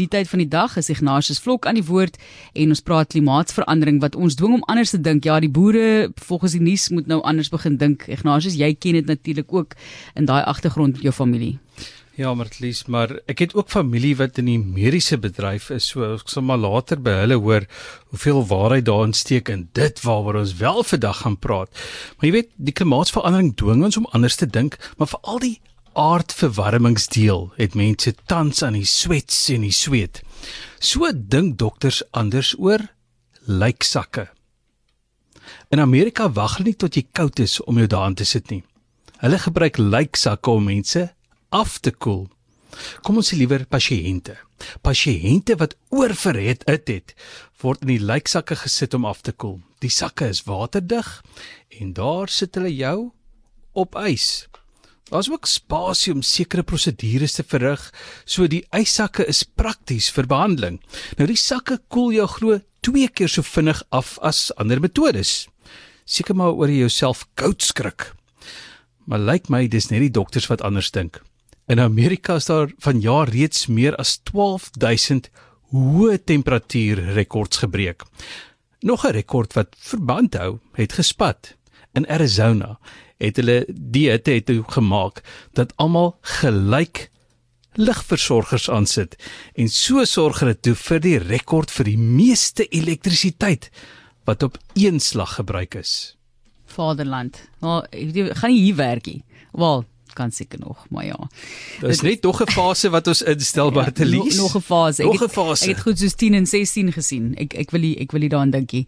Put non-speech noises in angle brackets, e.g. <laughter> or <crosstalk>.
die tyd van die dag is Ignatius Vlok aan die woord en ons praat klimaatsverandering wat ons dwing om anders te dink. Ja, die boere volgens die nuus moet nou anders begin dink. Ignatius, jy ken dit natuurlik ook in daai agtergrond met jou familie. Ja, Martlies, maar ek het ook familie wat in die mediese bedryf is, so ek sal maar later by hulle hoor hoeveel waarheid daarin steek in dit waaroor ons wel vandag gaan praat. Maar jy weet, die klimaatsverandering dwing ons om anders te dink, maar veral die aardverwarmingsdeel het mense tans aan die swets en die sweet. So dink dokters anders oor lijksakke. In Amerika wag hulle nie tot jy koud is om jou daarin te sit nie. Hulle gebruik lijksakke om mense af te koel. Kom ons sê liewer pasiënte. Pasiënte wat oorverhit het, het word in die lijksakke gesit om af te koel. Die sakke is waterdig en daar sit hulle jou op ys. Daar's ook spasie om sekere prosedures te verrig, so die yssakke is prakties vir behandeling. Nou die sakke koel jou glo 2 keer so vinnig af as ander metodes. Seker maar oor jouself koud skrik. Maar lyk my dis net die dokters wat anders dink. In Amerika is daar vanjaar reeds meer as 12000 hoë temperatuur rekords gebreek. Nog 'n rekord wat verband hou, het gespat. In Arizona het hulle hitte het gemaak dat almal gelyk ligversorgers aansit en so sorg hulle toe vir die rekord vir die meeste elektrisiteit wat op een slag gebruik is. Vaderland. Maar well, gaan nie hier werk nie. Wel, kan seker nog, maar ja. Dis net nog 'n fase wat ons instel by <laughs> ja, Atelies. Nog 'n fase. Nog 'n fase. Ek het goed soos 10 en 16 gesien. Ek ek wil nie ek wil nie daaraan dink nie.